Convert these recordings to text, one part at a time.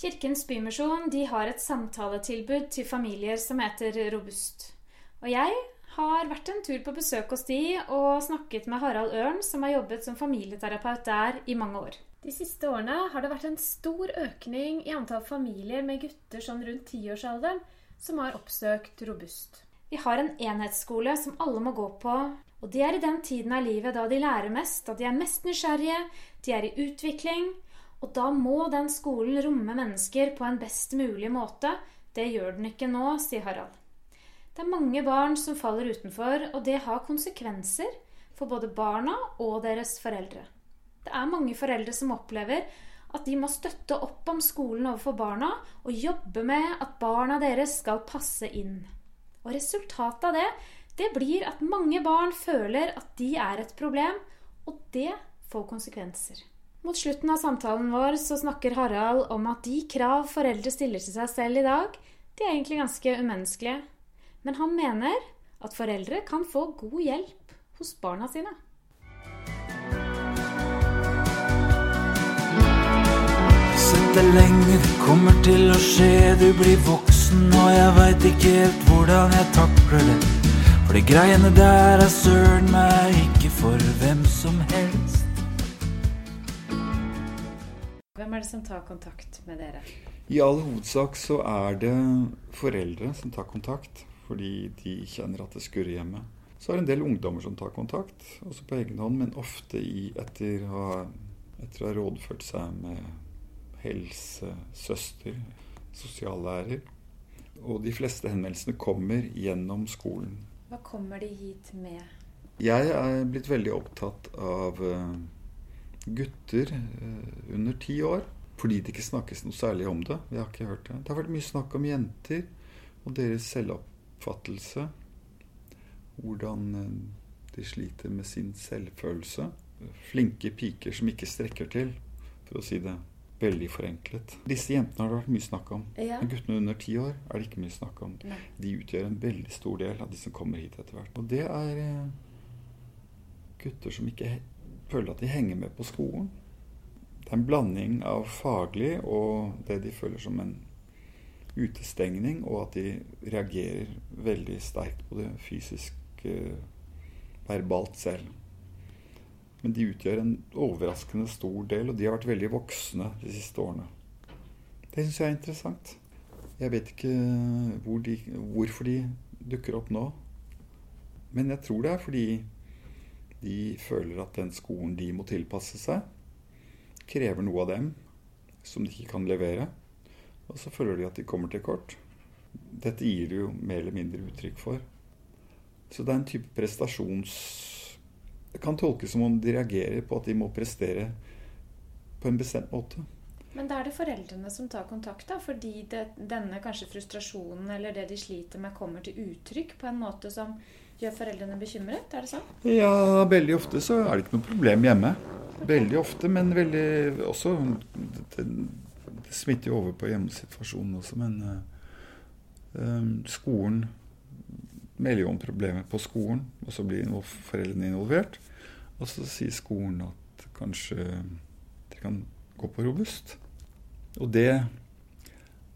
Kirkens Bymisjon de har et samtaletilbud til familier som heter Robust. Og jeg har vært en tur på besøk hos de og snakket med Harald Ørn, som har jobbet som familieterapeut der i mange år. De siste årene har det vært en stor økning i antall familier med gutter sånn rundt tiårsalderen som har oppsøkt Robust. Vi har en enhetsskole som alle må gå på, og de er i den tiden av livet da de lærer mest, da de er mest nysgjerrige, de er i utvikling, og da må den skolen romme mennesker på en best mulig måte. Det gjør den ikke nå, sier Harald. Det er mange barn som faller utenfor, og det har konsekvenser for både barna og deres foreldre. Det er mange foreldre som opplever at de må støtte opp om skolen overfor barna og jobbe med at barna deres skal passe inn. Og resultatet av det, det blir at mange barn føler at de er et problem, og det får konsekvenser. Mot slutten av samtalen vår så snakker Harald om at de krav foreldre stiller til seg selv i dag, de er egentlig ganske umenneskelige. Men han mener at foreldre kan få god hjelp hos barna sine. Sett deg lenge, det kommer til å skje. Du blir voksen, og jeg veit ikke helt hvordan jeg takler det. For de greiene der er søren meg ikke for hvem som helst. Hvem er det som tar kontakt med dere? I all hovedsak så er det foreldre som tar kontakt fordi de kjenner at det skurrer hjemme. Så er det en del ungdommer som tar kontakt, også på egen hånd, men ofte i, etter, å ha, etter å ha rådført seg med helsesøster, sosiallærer. Og de fleste henvendelsene kommer gjennom skolen. Hva kommer de hit med? Jeg er blitt veldig opptatt av uh, gutter uh, under ti år. Fordi det ikke snakkes noe særlig om det. Vi har ikke hørt det. Det har vært mye snakk om jenter og deres selvoppfattelse. Hvordan uh, de sliter med sin selvfølelse. Flinke piker som ikke strekker til, for å si det veldig forenklet. Disse jentene har det vært mye snakk om. Ja. Men guttene under ti år er det ikke mye snakk om. Nei. De utgjør en veldig stor del av de som kommer hit etter hvert. Og det er eh, gutter som ikke føler at de henger med på skolen. Det er en blanding av faglig og det de føler som en utestengning, og at de reagerer veldig sterkt på det fysisk, eh, verbalt selv. Men de utgjør en overraskende stor del, og de har vært veldig voksne de siste årene. Det syns jeg er interessant. Jeg vet ikke hvor de, hvorfor de dukker opp nå. Men jeg tror det er fordi de føler at den skolen de må tilpasse seg, krever noe av dem som de ikke kan levere. Og så føler de at de kommer til kort. Dette gir de jo mer eller mindre uttrykk for. Så det er en type prestasjons det kan tolkes som om de reagerer på at de må prestere på en bestemt måte. Men da er det foreldrene som tar kontakt, da, fordi det, denne kanskje frustrasjonen eller det de sliter med, kommer til uttrykk på en måte som gjør foreldrene bekymret? Er det sånn? Ja, veldig ofte så er det ikke noe problem hjemme. Veldig ofte, men veldig også Det, det smitter jo over på hjemmesituasjonen også, men uh, skolen melder jo om problemer på skolen, og så blir foreldrene involvert. Og så sier skolen at kanskje de kan gå på robust. Og det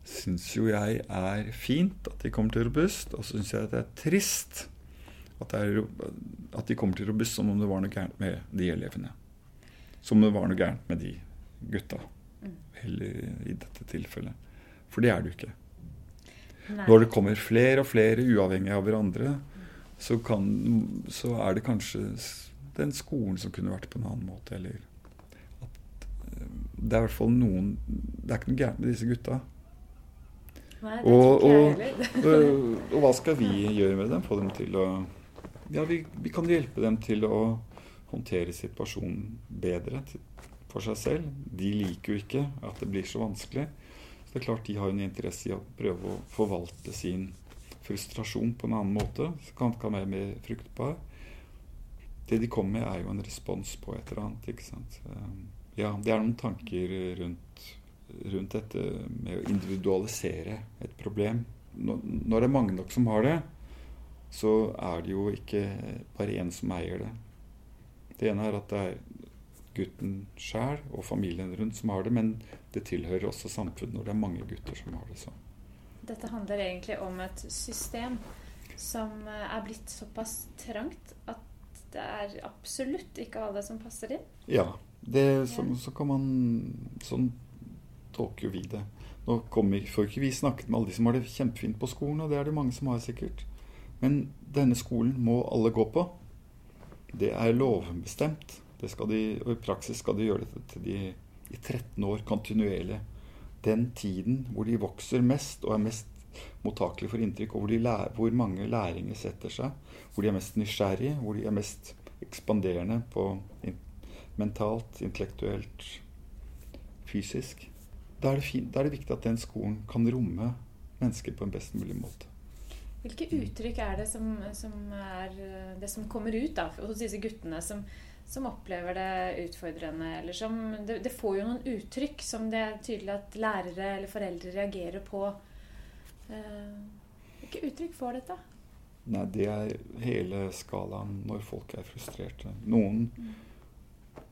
syns jo jeg er fint at de kommer til robust, og så syns jeg at det er trist at, det er, at, de kommer til robust som om det var noe gærent med de elevene. Som om det var noe gærent med de gutta. Eller i dette tilfellet. For det er det jo ikke. Nei. Når det kommer flere og flere uavhengig av hverandre, så, kan, så er det kanskje den skolen som kunne vært på en annen måte. Eller at eh, det er i hvert fall noen Det er ikke noe gærent med disse gutta. Nei, det Og, og, og, og hva skal vi gjøre med dem? Få dem til å Ja, vi, vi kan hjelpe dem til å håndtere situasjonen bedre for seg selv. De liker jo ikke at det blir så vanskelig. Så det er klart de har en interesse i å prøve å forvalte sin frustrasjon på en annen måte. Så kan, kan være mer fruktbar. Det de kommer med, er jo en respons på et eller annet. ikke sant? Ja, det er noen tanker rundt, rundt dette med å individualisere et problem. Når det er mange nok som har det, så er det jo ikke bare én som eier det. Det ene er at det er gutten sjæl og familien rundt som har det, men det tilhører også samfunnet når det er mange gutter som har det sånn. Dette handler egentlig om et system som eh, er blitt såpass trangt at det er absolutt ikke alle som passer inn. Ja. Det, så, så kan man Sånn tolker jo vi det. Nå kommer, får ikke vi snakket med alle de som har det kjempefint på skolen, og det er det mange som har sikkert. Men denne skolen må alle gå på. Det er lovbestemt. Det de, og I praksis skal de gjøre dette til de i 13 år kontinuerlig. Den tiden hvor de vokser mest og er mest mottakelige for inntrykk, og hvor, lærer, hvor, mange læringer setter seg. Hvor de er mest nysgjerrige, hvor de er mest ekspanderende på in mentalt, intellektuelt, fysisk. Da er, fint, da er, det viktig at den skolen kan romme mennesker på en best mulig måte. Hvilke uttrykk er det som, som er det som kommer ut da, hos disse guttene som, som opplever det utfordrende? Eller som, det, det, får jo noen uttrykk som det er tydelig at lærere eller foreldre reagerer på. Eh, hvilke uttrykk får dette? Nei, Det er hele skalaen når folk er frustrerte. Noen mm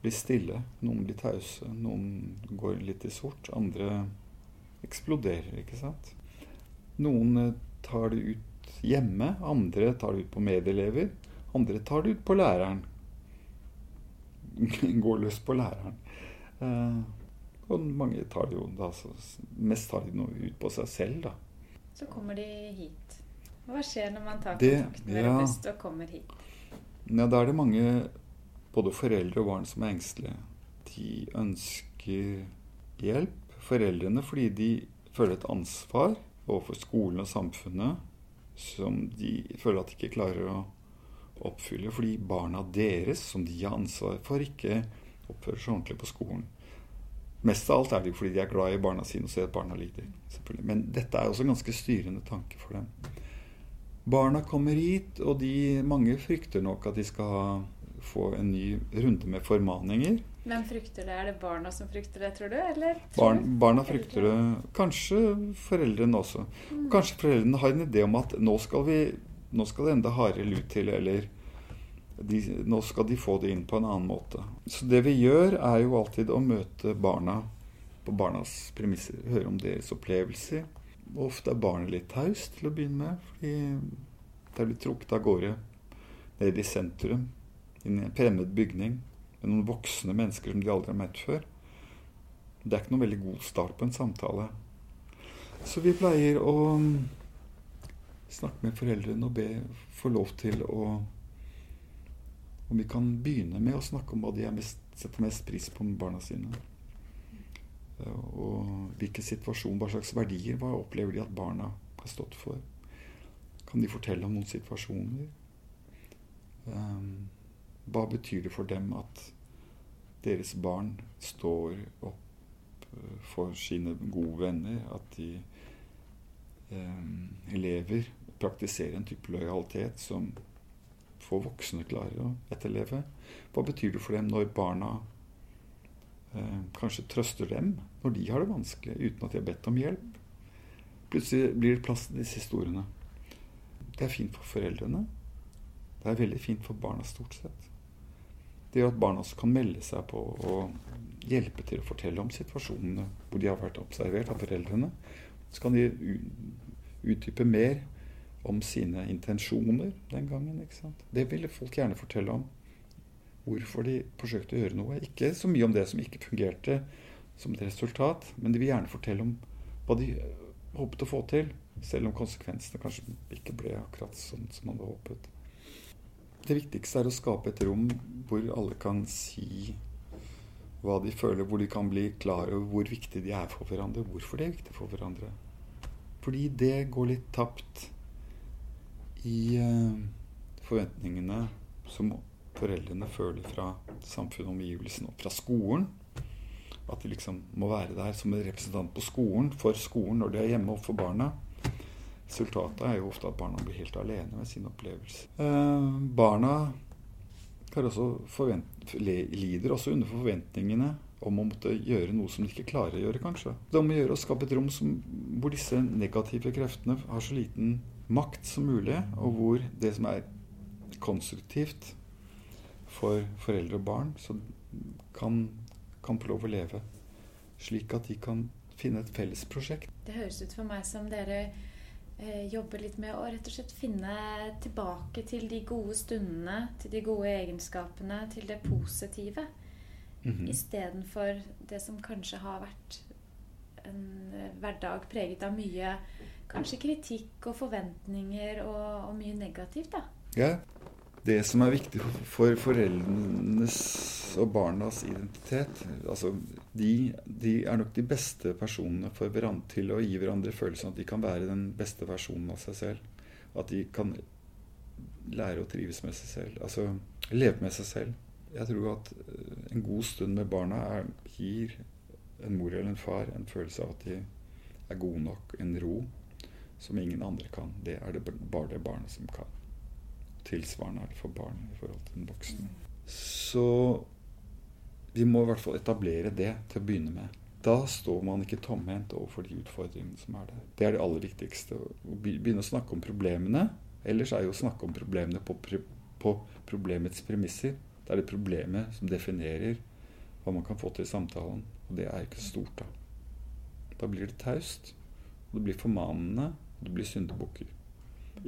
blir stille. Noen blir tause. Noen går litt i sort. Andre eksploderer, ikke sant. Noen eh, tar det ut hjemme. Andre tar det ut på medelever. Andre tar det ut på læreren. går løs på læreren. Eh, og mange tar det jo da, Mest tar de noe ut på seg selv, da. Så kommer de hit. Hva skjer når man tar kontakt med ja, Robust og kommer hit? Ja, da er det mange både foreldre og barn som er engstelige. De ønsker hjelp. Foreldrene fordi de føler et ansvar overfor skolen og samfunnet som de føler at de ikke klarer å oppfylle. Fordi barna deres, som de har ansvar for, ikke oppfører seg ordentlig på skolen. Mest av alt er det fordi de er glad i barna sine og ser at barna lider. Men dette er også en ganske styrende tanke for dem. Barna kommer hit, og de, mange frykter nok at de skal få en ny runde med formaninger. Hvem frykter det? Er det barna som frykter det, tror du? Eller, Barn, barna frykter det. Kanskje foreldrene også. Mm. Kanskje foreldrene har en idé om at nå skal, vi, nå skal det enda hardere lut til, eller de, nå skal de få det inn på en annen måte. Så det vi gjør, er jo alltid å møte barna på barnas premisser. Høre om deres opplevelser. Ofte er barnet litt taust til å begynne med, fordi det er blitt trukket av gårde ned i sentrum i en fremmed bygning med noen voksne mennesker som de aldri har møtt før. Det er ikke noen veldig god start på en samtale. Så vi pleier å snakke med foreldrene og be få lov til å Om vi kan begynne med å snakke om hva de mest, setter mest pris på med barna sine. Og hvilken situasjon, hva slags verdier, hva opplever de at barna har stått for? Kan de fortelle om noen situasjoner? Um, hva betyr det for dem at deres barn står opp eh, for sine gode venner? At de eh, elever praktiserer en type lojalitet som få voksne klarer å etterleve? Hva betyr det for dem når barna eh, kanskje trøster dem når de har det vanskelig uten at de har bedt om hjelp? Plutselig blir det plass til disse historiene. Det er fint for foreldrene. Det er veldig fint for barna stort sett. Det gjør at barna også kan melde seg på og hjelpe til å fortelle om situasjonene hvor de har vært observert av foreldrene. Så kan de utdype mer om sine intensjoner den gangen. ikke sant? Det ville folk gjerne fortelle om. Hvorfor de forsøkte å gjøre noe. Ikke så mye om det som ikke fungerte som et resultat, men de vil gjerne fortelle om hva de håpet å få til, selv om konsekvensene kanskje ikke ble akkurat sånn som man hadde håpet. Det viktigste er å skape et rom hvor alle kan si hva de føler, hvor de kan bli klar over hvor viktig de er for hverandre, hvorfor de er viktige for hverandre. Fordi det går litt tapt i uh, forventningene som foreldrene føler fra samfunnet, omgivelsene og fra skolen. At de liksom må være der som en representant på skolen, for skolen når de er hjemme og for barna. Resultatet er jo ofte at barna blir helt alene med sin opplevelse. Eh, barna også lider også under forventningene om å måtte gjøre noe som de ikke klarer å gjøre, kanskje. Det om å gjøre å skape et rom som, hvor disse negative kreftene har så liten makt som mulig, og hvor det som er konstruktivt for foreldre og barn, kan, kan få lov å leve slik at de kan finne et felles prosjekt. Det høres ut for meg som dere eh, jobber litt med å rett og slett finne tilbake til de gode stundene, til de gode egenskapene, til det positive. Mm -hmm. Istedenfor det som kanskje har vært en eh, hverdag preget av mye kanskje kritikk og forventninger og, og mye negativt. da. Ja, det som er viktig for foreldrenes og barnas identitet altså de, de, er nok de beste personene for hverandre til å gi hverandre følelsen at de kan være den beste versjonen av seg selv. At de kan lære å trives med seg selv. Altså leve med seg selv. Jeg tror at eh, en god stund med barna er, gir en mor eller en far en følelse av at de er gode nok, en ro som ingen andre kan. Det er det bare det barnet som kan tilsvarende er det for barn i forhold til den voksne. Så vi må i hvert fall etablere det til å begynne med. Da står man ikke tomhendt overfor de utfordringene som er der. Det er det aller viktigste. Å begynne å snakke om problemene. Ellers er jo å snakke om problemene på, på problemets premisser. Det er det problemet som definerer hva man kan få til i samtalen. Og det er ikke stort, da. Da blir det taust. Og det blir formanende. Og det blir syndebukker.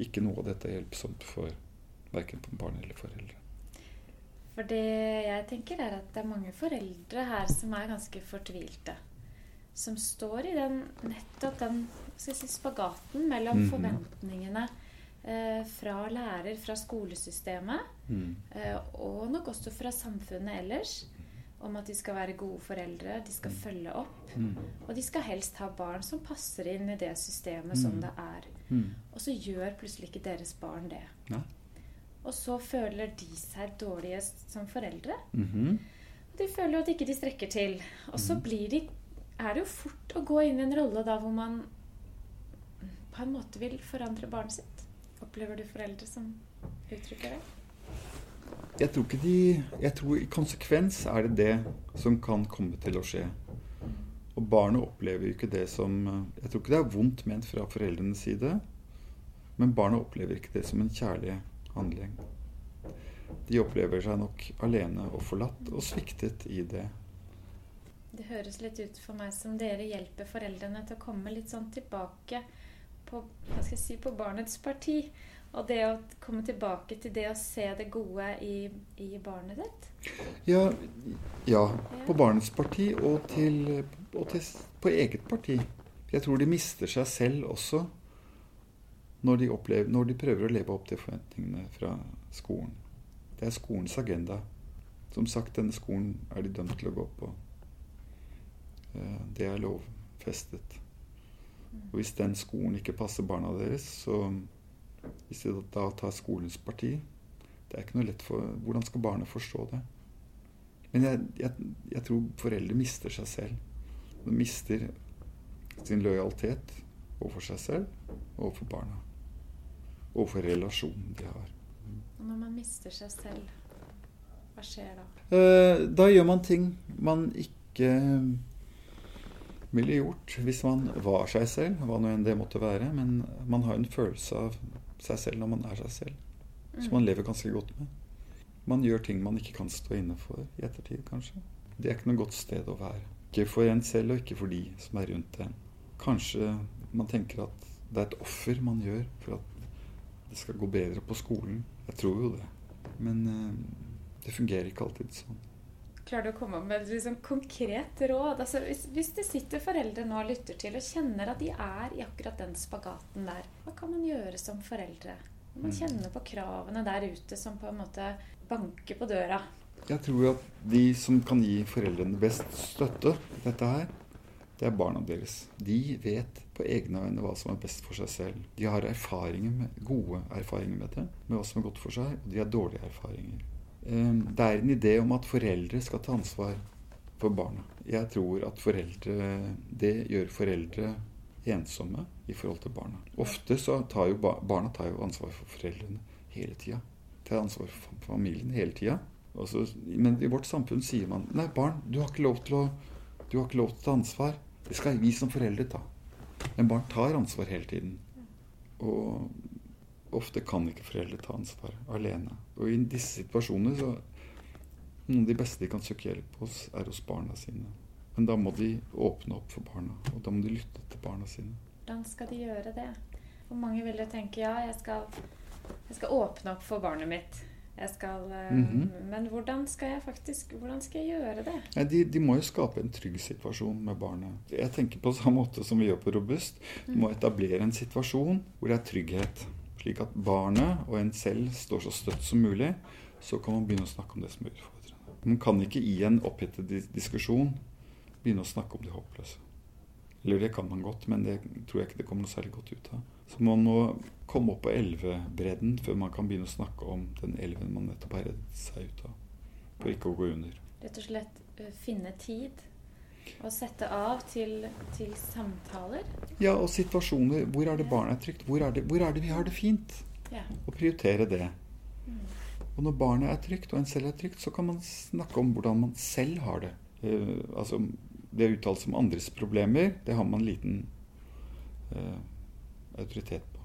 Ikke noe av dette er hjelpsomt for Verken på barn eller foreldre. For det jeg tenker, er at det er mange foreldre her som er ganske fortvilte. Som står i den, nettopp den si, spagaten mellom mm -hmm. forventningene eh, fra lærer, fra skolesystemet, mm. eh, og nok også fra samfunnet ellers, om at de skal være gode foreldre, de skal mm. følge opp. Mm. Og de skal helst ha barn som passer inn i det systemet som mm. det er. Mm. Og så gjør plutselig ikke deres barn det. Ja. Og så føler de seg dårlige som foreldre. Mm -hmm. De føler jo at ikke de strekker til. Og så mhm. blir de er det jo fort å gå inn i en rolle da hvor man på en måte vil forandre barnet sitt. Opplever du foreldre som uttrykker det? Jeg tror ikke de Jeg tror i konsekvens er det det som kan komme til å skje. Og barnet opplever jo ikke det som Jeg tror ikke det er vondt ment fra foreldrenes side, men barnet opplever ikke det som en kjærlighet handling. De opplever seg nok alene og forlatt og sviktet i det. Det høres litt ut for meg som dere hjelper foreldrene til å komme litt sånn tilbake på, hva skal jeg si, på barnets parti. Og det å komme tilbake til det å se det gode i, i barnet ditt. Ja, ja, på barnets parti og, til, og til, på eget parti. Jeg tror de mister seg selv også når de, opplever, når de, prøver å leve opp til forventningene fra skolen. Det er skolens agenda. Som sagt, denne skolen er de dømt til å gå på. Eh, det er lovfestet. Og hvis den skolen ikke passer barna deres, så hvis de da tar skolens parti Det er ikke noe lett for Hvordan skal barnet forstå det? Men jeg, jeg, jeg tror foreldre mister seg selv. De mister sin lojalitet overfor seg selv og overfor barna overfor relasjonen de har. Og når man mister seg selv, hva skjer da? Eh, da gjør man ting man ikke ville gjort hvis man var seg selv, hva nå enn det måtte være. Men man har en følelse av seg selv når man er seg selv, som mm. man lever ganske godt med. Man gjør ting man ikke kan stå inne for i ettertid, kanskje. Det er ikke noe godt sted å være. Ikke for en selv, og ikke for de som er rundt en. Kanskje man tenker at det er et offer man gjør for at det skal gå bedre på skolen. Jeg tror jo det. Men uh, det fungerer ikke alltid sånn. Klarer du å komme med et liksom, konkret råd? Altså, hvis, hvis, det sitter foreldre nå og lytter til og kjenner at de er i akkurat den spagaten der, hva kan man gjøre som foreldre? Man mm. kjenner på kravene der ute som på en måte banker på døra. Jeg tror at de som kan gi foreldrene best støtte, dette her, det er barna deres. De vet på egne vegne hva som er best for seg selv. De har erfaringer med, gode erfaringer med det, med hva som er godt for seg, og de har dårlige erfaringer. Ehm, det er en idé om at foreldre skal ta ansvar for barna. Jeg tror at foreldre Det gjør foreldre ensomme i forhold til barna. Ofte så tar jo barna tar jo ansvar for foreldrene hele tida. Tar ansvar for familien hele tida. Men i vårt samfunn sier man nei, barn, du har ikke lov til å, du har ikke lov til å ta ansvar. Det skal vi som foreldre ta. Men barn tar ansvar hele tiden. Og ofte kan ikke foreldre ta ansvar alene. Og i disse situasjonene så Noen av de beste de kan søke hjelp hos, er hos barna sine. Men da må de åpne opp for barna, og da må de lytte til barna sine. Hvordan skal de gjøre det? For mange vil jo tenke ja, jeg skal, jeg skal åpne opp for barnet mitt. Jeg skal, mm -hmm. Men hvordan skal jeg faktisk hvordan skal jeg gjøre det? Ja, de, de må jo skape en trygg situasjon med barnet. Jeg tenker på samme måte som vi gjør på Robust. Du må etablere en situasjon hvor det er trygghet. Slik at barnet og en selv står så støtt som mulig. Så kan man begynne å snakke om det som er utfordrende. Man kan ikke i en opphetet diskusjon begynne å snakke om det håpløse. Eller det kan man godt, men det tror jeg ikke det kommer noe særlig godt ut av. Så man må komme opp på elvebredden før man kan begynne å snakke om den elven man nettopp har reddet seg ut av. For ikke å gå under. Rett og slett eh, finne tid og sette av til, til samtaler. Ja, og situasjoner. Hvor er det barnet er trygt? Hvor er det, hvor er det vi har det fint? Ja. Og prioritere det. Og når barnet er trygt, og en selv er trygt, så kan man snakke om hvordan man selv har det. Uh, altså, det er uttalt som om andres problemer, det har man liten eh, autoritet på.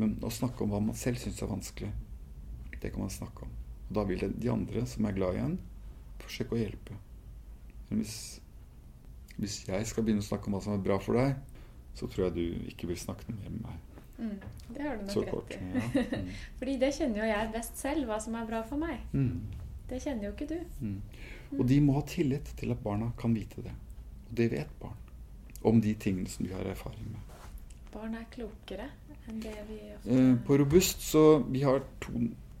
Men å snakke om hva man selv syns er vanskelig, det kan man snakke om. Og da vil de andre som er glad i en, forsøke å hjelpe. Men hvis, hvis jeg skal begynne å snakke om hva som er bra for deg, så tror jeg du ikke vil snakke mer med meg. Mm, det har du nok Så rett kort. i. Ja. Mm. Fordi det kjenner jo jeg best selv, hva som er bra for meg. Mm. Det kjenner jo ikke du. Mm. Og de må ha tillit til at barna kan vite det. Og det vet barn. Om de tingene som de har erfaring med. Barn er klokere enn det vi ofte Eh, på Robust så vi har, to,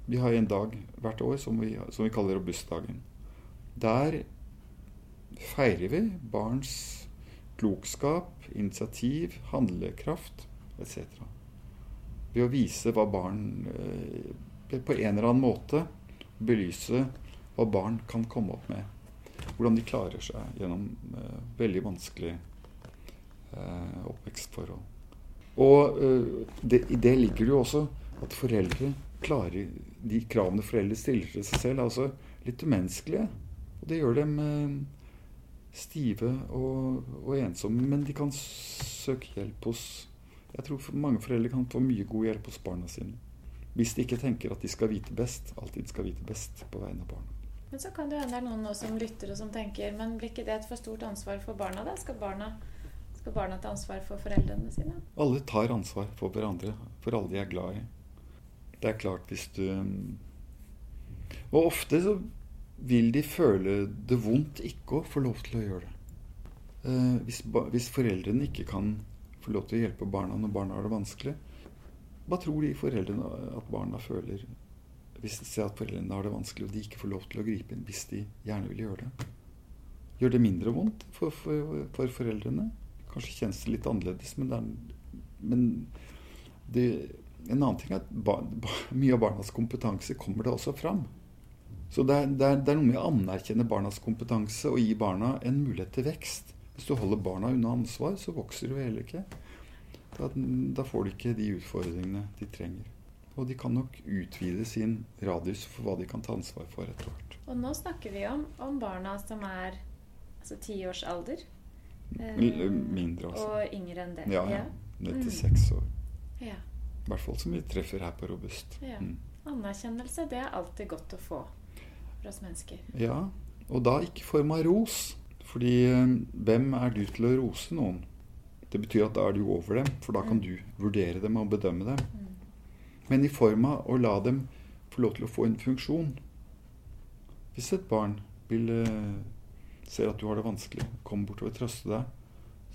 vi har en dag hvert år som vi, som vi kaller Robustdagen. Der feirer vi barns klokskap, initiativ, handlekraft etc. Ved å vise hva barn eh, på en eller annen måte belyse hva barn kan komme opp med. Hvordan de klarer seg gjennom eh, veldig vanskelige eh, oppvekstforhold. Og eh, det, i det ligger det jo også at foreldre klarer de kravene foreldre stiller til seg selv, er altså litt umenneskelige. Og det gjør dem eh, stive og, og ensomme. Men de kan søke hjelp hos Jeg tror mange foreldre kan få mye god hjelp hos barna sine. Hvis de ikke tenker at de skal vite best, alltid skal vite best på vegne av barna. Men så kan det hende det er noen nå som lytter og som tenker Men blir ikke det et for stort ansvar for barna? da? Skal barna, skal barna ta ansvar for foreldrene sine? Alle tar ansvar for hverandre, for alle de er glad i. Det er klart hvis du Og ofte så vil de føle det vondt ikke å få lov til å gjøre det. Eh, hvis, hvis foreldrene ikke kan få lov til å hjelpe barna når barna har det vanskelig, hva tror de foreldrene at barna føler hvis de ser at foreldrene har det vanskelig og de ikke får lov til å gripe inn hvis de gjerne vil gjøre det? Gjør det mindre vondt for, for, for foreldrene? Kanskje kjennes det litt annerledes, men, det er, men det, en annen ting er at bar, bar, mye av barnas kompetanse kommer det også fram. Så det er, det, er, det er noe med å anerkjenne barnas kompetanse og gi barna en mulighet til vekst. Hvis du holder barna unna ansvar, så vokser du heller ikke. Da, da får de ikke de utfordringene de trenger. Og de kan nok utvide sin radius for hva de kan ta ansvar for etter hvert. Og nå snakker vi om, om barna som er altså ti Mindre også. Og yngre enn det. Ja, ja. Ned til Mm. seks år. ja. I hvert fall som vi treffer her på Robust. Ja. Mm. Anerkjennelse, det er alltid godt å få for oss mennesker. Ja, og da ikke i form av ros. Fordi eh, hvem er du til å rose noen? Det betyr at da er du over dem, for da kan Mm. du vurdere dem og bedømme dem. Mm. Men i form av å la dem få lov til å få en funksjon. Hvis et barn vil eh, ser at du har det vanskelig, kommer bortover og trøste deg,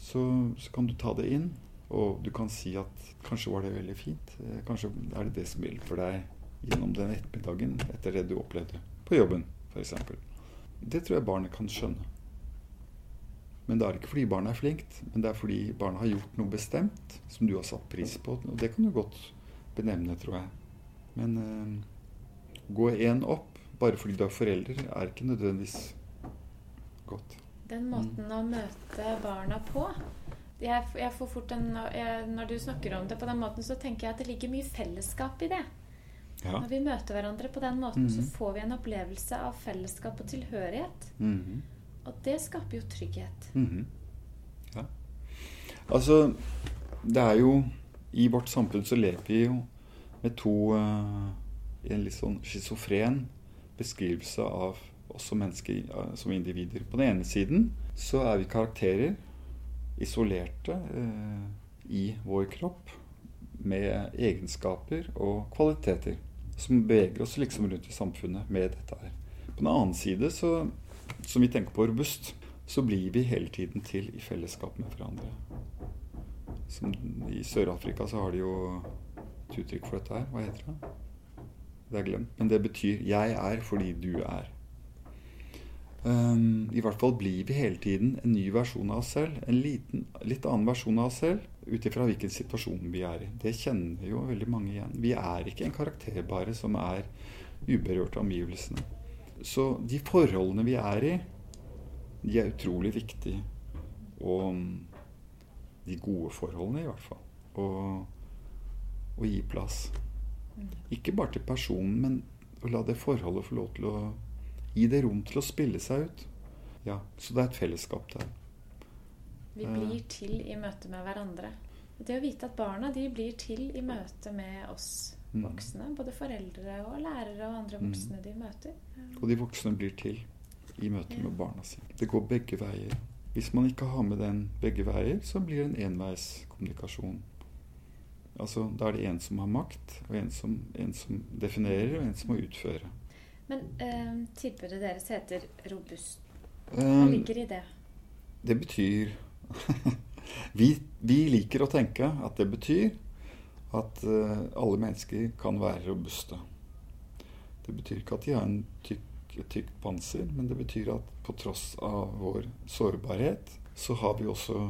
så, så kan du ta det inn. Og du kan si at kanskje var det veldig fint. Eh, Kanskje er det det som hjelper deg gjennom den ettermiddagen etter det du opplevde på jobben, f.eks. Det tror jeg barnet kan skjønne. Men det er ikke fordi barnet er flinkt, men det er fordi barnet har gjort noe bestemt som du har satt pris på. Og det kan du godt benevne, tror jeg. Men øh, gå én opp bare fordi du er forelder, er ikke nødvendigvis godt. Den måten å møte barna på jeg, jeg får fort en, jeg, Når du snakker om det på den måten, så tenker jeg at det ligger mye fellesskap i det. Ja. Når vi møter hverandre på den måten, så Mhm. får vi en opplevelse av fellesskap og tilhørighet. Mhm. Og det skaper jo trygghet. Mhm. Ja. Altså, det er jo I vårt samfunn så lever vi jo med to uh, en litt sånn schizofren beskrivelse av som mennesker, som individer. På den ene siden så er vi karakterer, isolerte eh, i vår kropp, med egenskaper og kvaliteter som beveger oss liksom rundt i samfunnet med dette her. På den annen side, så, som vi tenker på robust, så blir vi hele tiden til i fellesskap med hverandre. Som I Sør-Afrika så har de jo et uttrykk for dette her. Hva heter det? Det er glemt. Men det betyr 'jeg er fordi du er'. Um, I hvert fall blir vi hele tiden en ny versjon av oss selv. En liten, litt annen versjon av oss selv ut ifra hvilken situasjon vi er i. Det kjenner jo veldig mange igjen. Vi er ikke en karakter bare som er uberørt av omgivelsene. Så de forholdene vi er i, de er utrolig viktige. Og de gode forholdene, i hvert fall. Og, gi plass. Ikke bare til personen, men å la det forholdet få lov til å Gi det rom til å spille seg ut. Ja, Så det er et fellesskap der. Vi blir til i møte med hverandre. Det å vite at barna de blir til i møte med oss mm. voksne. Både foreldre og lærere og andre mm. voksne de møter. Og de voksne blir til i møte med barna sine. Det går begge veier. Hvis man ikke har med den begge veier, så blir det en enveiskommunikasjon. Altså, Da er det en som har makt, og en som, en som definerer, og en som må utføre. Men eh, tilbudet deres heter Robust. Hva um, ligger i det? Det betyr vi, vi, liker å tenke at det betyr at uh, alle mennesker kan være robuste. Det betyr ikke at de har en tykk, tykk panser, men det betyr at på tross av vår sårbarhet, så har vi også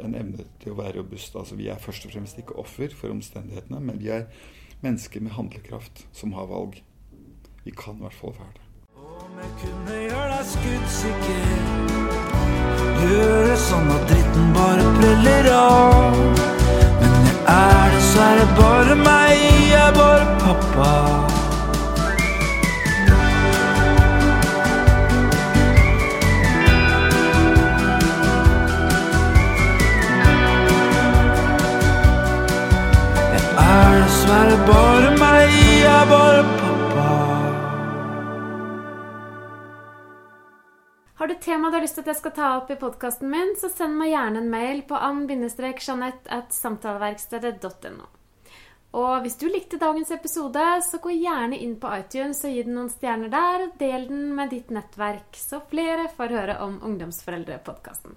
en evne til å være robuste. Altså, vi er først og fremst ikke offer for omstendighetene, men vi er mennesker med handlekraft som har valg. Vi kan i hvert fall være det. Om jeg kunne gjøre deg skuddsikker, gjøre sånn at dritten bare preller av. Men jeg er dessverre bare meg, jeg er bare pappa. Jeg er dessverre bare meg, jeg er bare pappa. Du tema du har lyst til at jeg skal ta opp i podkasten min, så send meg gjerne en mail på ann-jeanette.samtaleverkstedet.no. Og hvis du likte dagens episode, så gå gjerne inn på iTunes og gi den noen stjerner der, og del den med ditt nettverk, så flere får høre om Ungdomsforeldrepodkasten.